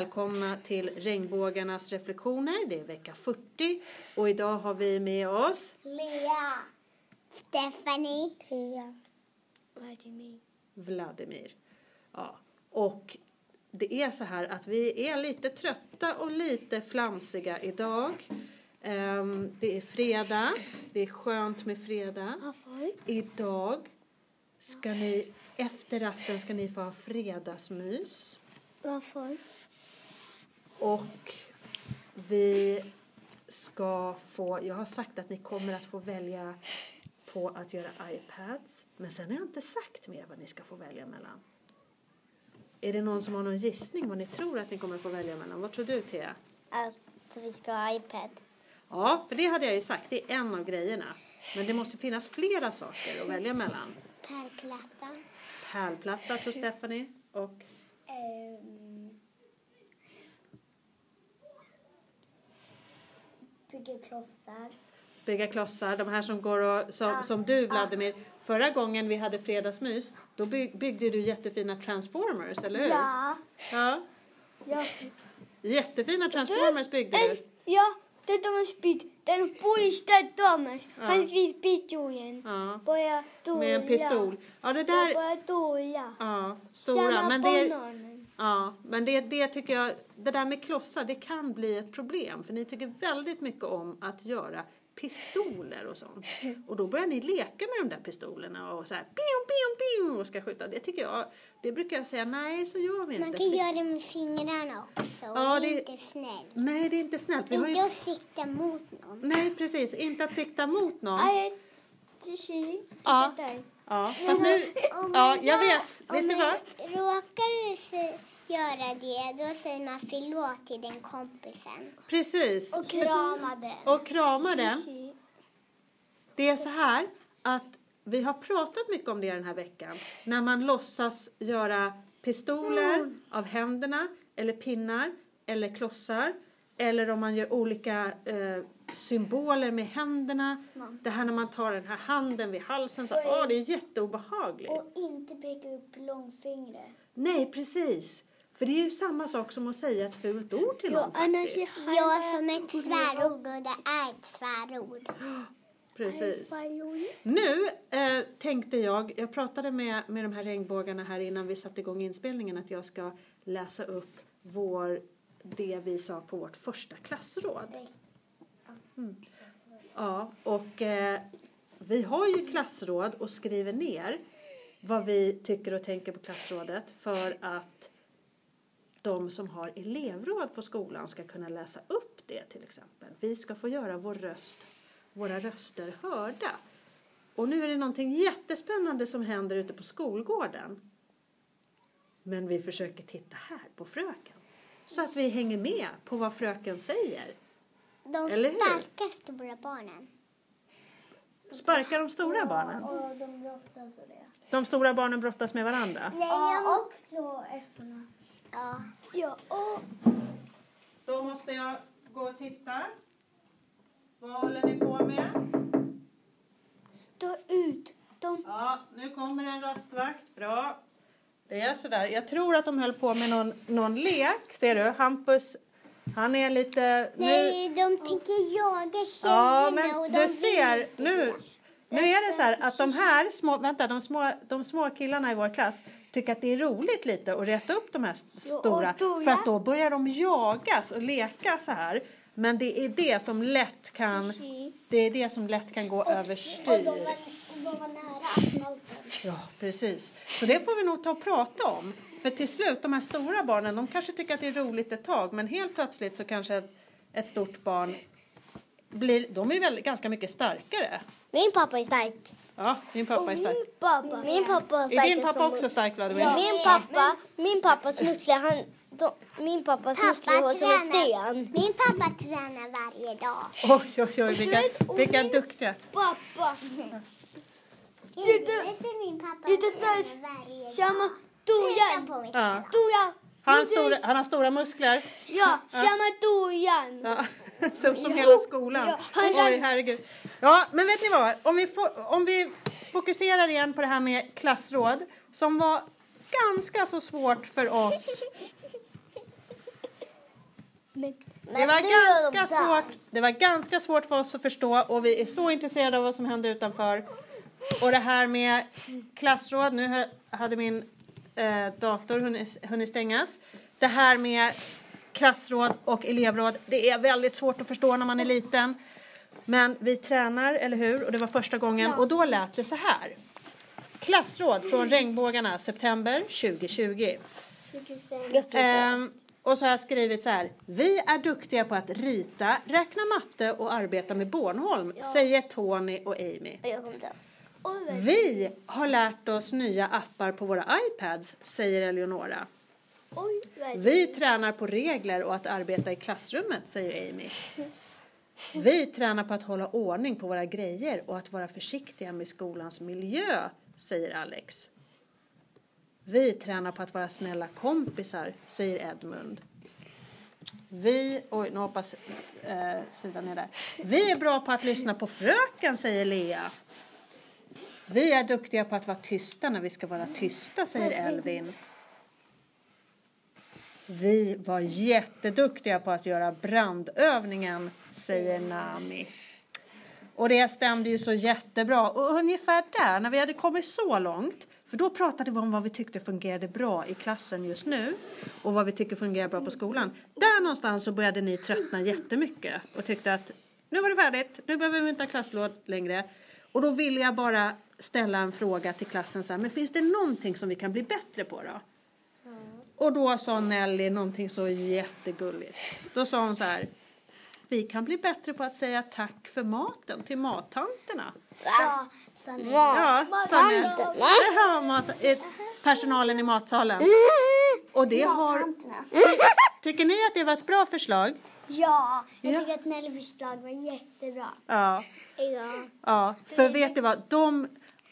Välkomna till Regnbågarnas reflektioner. Det är vecka 40 och idag har vi med oss Lea. Stephanie. Thea. Vladimir. Vladimir. Ja, och det är så här att vi är lite trötta och lite flamsiga idag. Ehm, det är fredag. Det är skönt med fredag. Varför? Idag ska ni, efter rasten ska ni få ha fredagsmys. Varför? Och vi ska få, jag har sagt att ni kommer att få välja på att göra iPads. Men sen har jag inte sagt mer vad ni ska få välja mellan. Är det någon som har någon gissning vad ni tror att ni kommer att få välja mellan? Vad tror du Thea? Att vi ska ha iPad. Ja, för det hade jag ju sagt. Det är en av grejerna. Men det måste finnas flera saker att välja mellan. Pärlplattan. Pärlplatta tror Stephanie och Um, bygga klossar. bygga klossar. De här som går och, som, Ja. som du Vladimir, förra gången vi hade fredagsmys, då byg, byggde du jättefina transformers, eller hur? Ja. ja. Ja. Jättefina transformers byggde du. ja, det är Thomas Pitt. Den bojsta Thomas. Ja. Han fick pistolen. Ja. Med en pistol. Ja, det där, Börja doja. ja, stora. Men det, bananen. Ja, men det, det tycker jag, det där med klossar, det kan bli ett problem. För ni tycker väldigt mycket om att göra pistoler och sånt. Och då börjar ni leka med de där pistolerna och så här, pium, pium, pium, och ska skjuta. Det tycker jag, det brukar jag säga, nej så gör vi inte. Man kan göra det med fingrarna också. Ja, det är inte snällt. Nej, det är inte snällt. Vi har Inte ju... att sikta mot någon. Nej, precis. Inte att sikta mot någon. Ja. Ja, fast nu... Om Ja, jag vet. Vet du vad? råkar se- göra det, då säger man förlåt till den kompisen. Precis. Och krama den. Och krama den. Det är så här att vi har pratat mycket om det den här veckan. När man låtsas göra pistoler av händerna eller pinnar eller klossar. Eller om man gör olika eh, symboler med händerna. Det här när man tar den här handen vid halsen. Så, åh, det är jätteobehagligt. Och inte peka upp långfingret. Nej, precis. För det är ju samma sak som att säga ett fult ord till Ja, någon annars faktiskt. är Ja, som ett svärord och det är ett svärord. Precis. Nu eh, tänkte jag, jag pratade med, med de här regnbågarna här innan vi satte igång inspelningen att jag ska läsa upp vår, det vi sa på vårt första klassråd. Mm. Ja, och eh, vi har ju klassråd och skriver ner vad vi tycker och tänker på klassrådet för att de som har elevråd på skolan ska kunna läsa upp det till exempel. Vi ska få göra vår röst, våra röster hörda. Och nu är det någonting jättespännande som händer ute på skolgården. Men vi försöker titta här på fröken. Så att vi hänger med på vad fröken säger. De Eller hur? starka stora barnen. Sparkar de stora barnen? Och de brottas och det. De stora barnen brottas med varandra. Nej, jag... och F-orna. Ja. Ja, och Då måste jag gå och titta. Vad håller ni på med? ta ut. De, Ja, nu kommer en rastvakt. Bra. Det är sådär. Jag tror att de höll på med någon, någon lek. Ser du? Hampus, han är lite... Nu, Nej, de tänker jaga ja, tjejerna och men de du ser. Nu, nu är det så här att de här små, vänta, de små, de små killarna i vår klass tycker att det är roligt lite att reta upp de här och stora. då, För att då börjar de jagas och leka så här. Men det är det som lätt kan, det är det som lätt kan gå överstyr. de var nära asfalten. Ja, precis. Så det får vi nog ta och prata om. För till slut, de här stora barnen, de kanske tycker att det är roligt ett tag, men helt plötsligt så kanske ett, ett stort barn blir, de är väl ganska mycket starkare. Min pappa är stark. Ja, din pappa är stark. Min pappa. Min pappa är Är stark. din pappa också stark, Vladimir? Min pappa, min pappas muskler, han, de, min pappas muskler var som en sten. Min pappa tränar varje dag. Oj, oj, oj, vilka, vilka duktiga. Pappa. För min pappa Det där tränar varje dag. samma Titta dojan. Han, stora, han har stora muskler. Ja, samma dojan. Ja, som, som hela skolan. Ja, han- Oj, herregud. Ja, men vet ni vad? Om vi, om vi fokuserar igen på det här med klassråd som var ganska så svårt för oss Det var, ganska svårt, det var ganska svårt för oss att förstå och vi är så intresserade av vad som hände utanför. Och det här med klassråd, nu hade min eh, dator hunnit, hunnit stängas. Det här med klassråd och elevråd, det är väldigt svårt att förstå när man är liten. Men vi tränar, eller hur? Och det var första gången och då lät det så här. Klassråd från Regnbågarna, september 2020. Ehm, och så har jag skrivit så här. Vi är duktiga på att rita, räkna matte och arbeta med Bornholm, säger Tony och Amy. Vi har lärt oss nya appar på våra iPads, säger Eleonora. Vi tränar på regler och att arbeta i klassrummet, säger Amy. Vi tränar på att hålla ordning på våra grejer och att vara försiktiga med skolans miljö, säger Alex. Vi tränar på att vara snälla kompisar, säger Edmund. Vi, oj nu hoppas eh, sidan är där. Vi är bra på att lyssna på fröken, säger Lea. Vi är duktiga på att vara tysta när vi ska vara tysta, säger Elvin. Vi var jätteduktiga på att göra brandövningen, säger Nami. Och det stämde ju så jättebra. Och ungefär där, när vi hade kommit så långt, för då pratade vi om vad vi tyckte fungerade bra i klassen just nu och vad vi tycker fungerar bra på skolan. Där någonstans så började ni tröttna jättemycket och tyckte att nu var det färdigt, nu behöver vi inte ha klasslåd längre. Och då ville jag bara ställa en fråga till klassen så här, men finns det någonting som vi kan bli bättre på då? Och då sa Nelly någonting så jättegulligt. Då sa hon så här. Vi kan bli bättre på att säga tack för maten till mattanterna. Sa, sa ni. Ja, sa Nelly. Det hör mat, eh, personalen i matsalen. Och det har... Tycker ni att det var ett bra förslag? Ja, jag Ja. tycker att Nellys förslag var jättebra. Ja. Ja. ja. För vet du vad? De,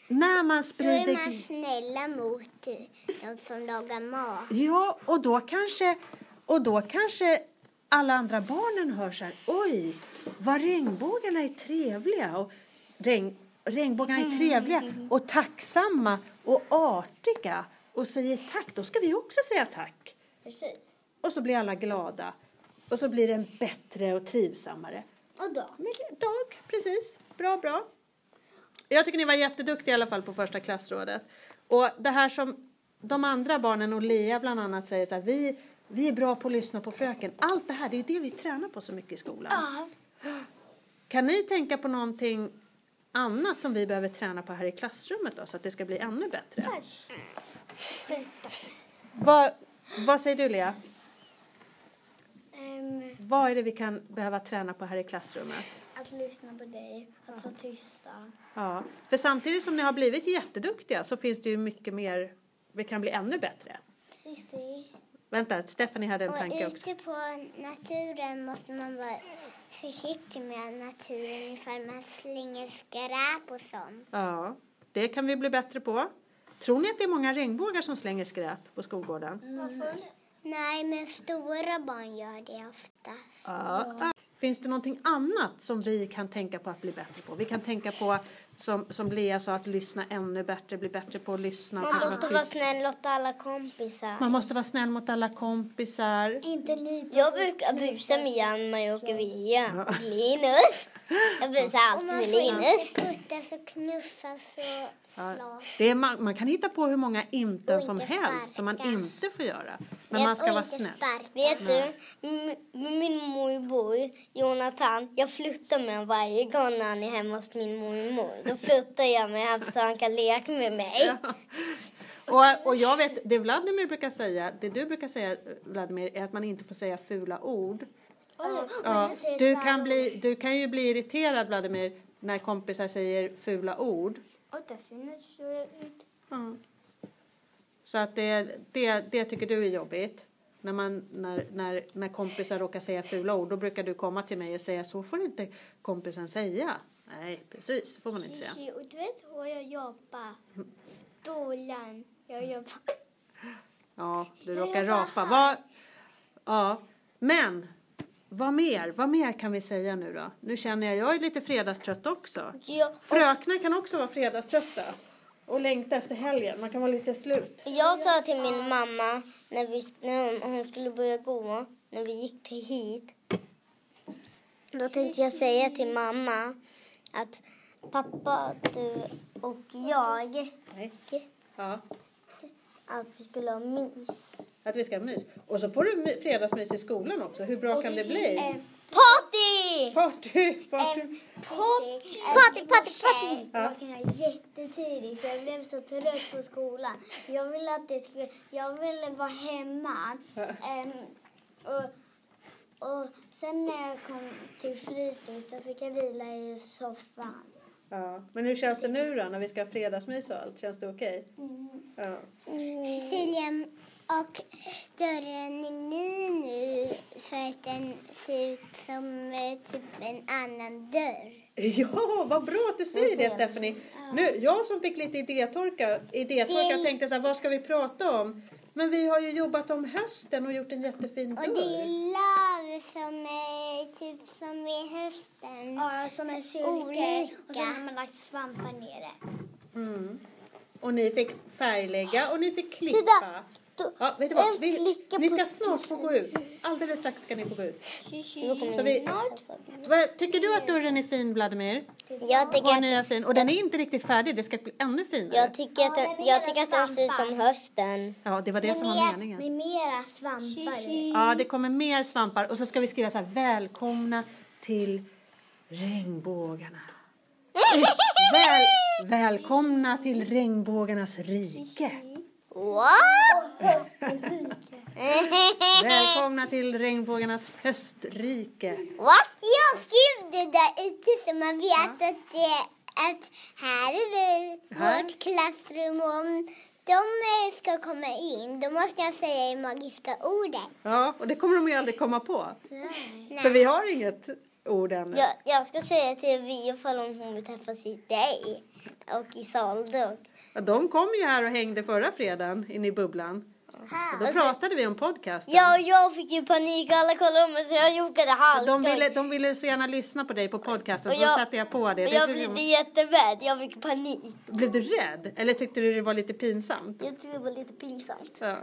när man Då är sprider... man snälla mot de som lagar mat. Ja, och då kanske, och då kanske alla andra barnen hör så här, oj, vad regnbågarna är trevliga. Och regn, regnbågarna är trevliga och tacksamma och artiga och säger tack. Då ska vi också säga tack. Precis. Och så blir alla glada. Och så blir det en bättre och trivsammare Och då? dag. Precis, bra, bra. Jag tycker ni var jätteduktiga i alla fall på första klassrådet. Och det här som de andra barnen och Lea bland annat säger så här, vi, vi är bra på att lyssna på fröken. Allt det här, det är ju det vi tränar på så mycket i skolan. Ja. Kan ni tänka på någonting annat som vi behöver träna på här i klassrummet då, så att det ska bli ännu bättre? Vad, vad säger du Lea? Ehm, Vad är det vi kan behöva träna på här i klassrummet? att lyssna på dig, att vara tysta. Ja, för samtidigt som ni har blivit jätteduktiga så finns det ju mycket mer, vi kan bli ännu bättre. Precis. Vänta, Stephanie hade en Och tanke också. ute på naturen måste man vara försiktig med naturen ifall man slänger skräp och sånt. Ja, det kan vi bli bättre på. Tror ni att det är många regnbågar som slänger skräp på skolgården? Nej, men stora barn gör det oftast. Ja. Finns det någonting annat som vi kan tänka på att bli bättre på? Vi kan tänka på, som, som Lea sa, att lyssna ännu bättre, bli bättre på att lyssna. Man måste vara snäll mot alla kompisar. Man måste vara snäll mot alla kompisar. Inte nypa Jag brukar busa med Jan när jag åker via Linus. Jag busar alltid med Linus. puttas och knuffas och Ja, det är, man, man kan hitta på hur många inten Och som inte helst som man sparka. inte får göra. Men man ska vara snäll. Vet du, m- min morbror Jonathan, jag fluttar med honom varje gång när han är hemma hos min mormor. Då fluttar jag med honom så han kan leka med mig. Och, och jag vet, det Vladimir brukar säga, det du brukar säga Vladimir, är att man inte får säga fula ord. Ja, du, kan bli, du kan ju bli irriterad Vladimir när kompisar säger fula ord. Det så ut. Ja. Så att det, det, det tycker du är jobbigt. När, man, när, när, när kompisar råkar säga fula ord, då brukar du komma till mig och säga så får inte kompisen säga. Nej, precis, så får man inte säga. Och du vet hur jag jobbar? Stolen. Jag jobbar. Ja, du råkar rapa. Vad, ja, men vad mer? Vad mer kan vi säga nu då? Nu känner jag, jag är lite fredagstrött också. Jag, Fröknar kan också vara fredagströtta och längta efter helgen. Man kan vara lite slut. jag sa till min mamma när, vi, när hon skulle börja gå, när vi gick till hit. Då tänkte jag säga till mamma att pappa, du och jag Nej. Ja. att vi skulle ha mys. Att vi ska ha mys. Och så får du my- fredagsmys i skolan också. Hur bra kan det bli? Party! Party! Party! Party, party, party! Ja. vaknade jättetidigt så jag blev så trött på skolan. Jag ville att det skulle, jag ville vara hemma. Ja. Ehm, och, och sen när jag kom till fritids så fick jag vila i soffan. Ja. Men hur känns det nu då när vi ska ha fredagsmys och allt? Känns det okej? Ja. Cecilia, och dörren är ny nu för att den ser ut som eh, typ en annan dörr. Ja, vad bra att du säger det Stephanie. Nu, jag som fick lite idétorka, idétorka Det- tänkte så här, vad ska vi prata om? Men vi har ju jobbat om hösten och gjort en jättefin Och det är dörr. lav som är typ som i hösten. Ja, som en Olika. Och sen har man lagt svampar nere. Mm. Och ni fick färglägga och ni fick klippa. Titta! Ja, vet du vad? Vi, ni ska snart få gå ut. Alldeles strax ska ni få gå ut. Så vi, vad, tycker du att dörren är fin Vladimir? Jag tycker, att, nya fin. Och den är inte riktigt färdig, det ska bli ännu finare. jag, tycker att, den- jag tycker att den ser ut som hösten. Ja, det var det som var meningen. Med mera svampar. Ja, det kommer mer svampar. Och så ska vi skriva så här, välkomna till regnbågarna. Väl, välkomna till regnbågarnas rike. Välkomna till regnbågarnas höstrike. What? Jag skrev det där ute så man vet att, det, att här är Här. vårt klassrum och om de ska komma in då måste jag säga det magiska ordet. Ja, och det kommer de ju aldrig komma på. Nej. För vi har inget ord ännu. Jag, jag ska säga till Vi ifall hon vill träffas i dig och i Saldog. Ja, de kom ju här och hängde förra fredagen inne i bubblan. Och då pratade vi om podcasten. Ja, och jag fick ju panik. Alla kollade om så jag jokade halvt. De ville, de ville så gärna lyssna på dig på podcasten Och så jag- satte jag på det. Och jag blev de- jätterädd. Jag fick panik. Blev du rädd? Eller tyckte du det var lite pinsamt? Jag tyckte det var lite pinsamt. Ja.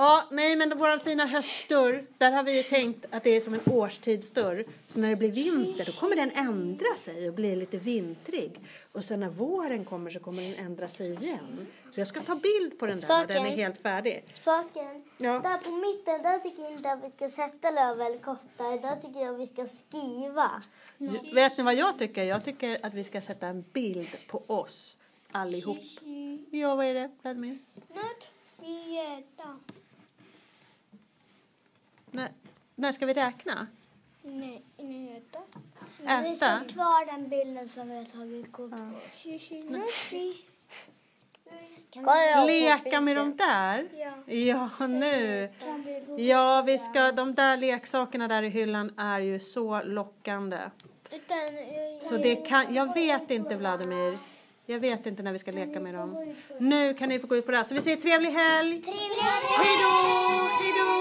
Ja, nej men vår fina höstdörr, där har vi tänkt att det är som en årstidsdörr. Så när det blir vinter då kommer den ändra sig och bli lite vintrig. Och sen när våren kommer så kommer den ändra sig igen. Så jag ska ta bild på den där när den är Saken. helt färdig. Saken. Ja. Där på mitten, där tycker jag inte att vi ska sätta löv eller kottar. Där tycker jag vi ska skriva. Vet ni vad jag tycker? Jag tycker att vi ska sätta en bild på oss allihop. Ja, vad är det, Vladimir? Något vi äta. När, när ska vi räkna? Nej, inte äta. Äta? Vi står kvar den bilden som vi har tagit kort på. Jag Leka med de där? Ja. Ja, nu. Ja, vi ska, de där leksakerna där i hyllan är ju så lockande. Så det kan, jag vet inte Vladimir. Jag vet inte när vi ska leka med dem. Nu kan ni få gå ut på det här. Så vi säger trevlig helg. Trevlig Hej då! Hej då!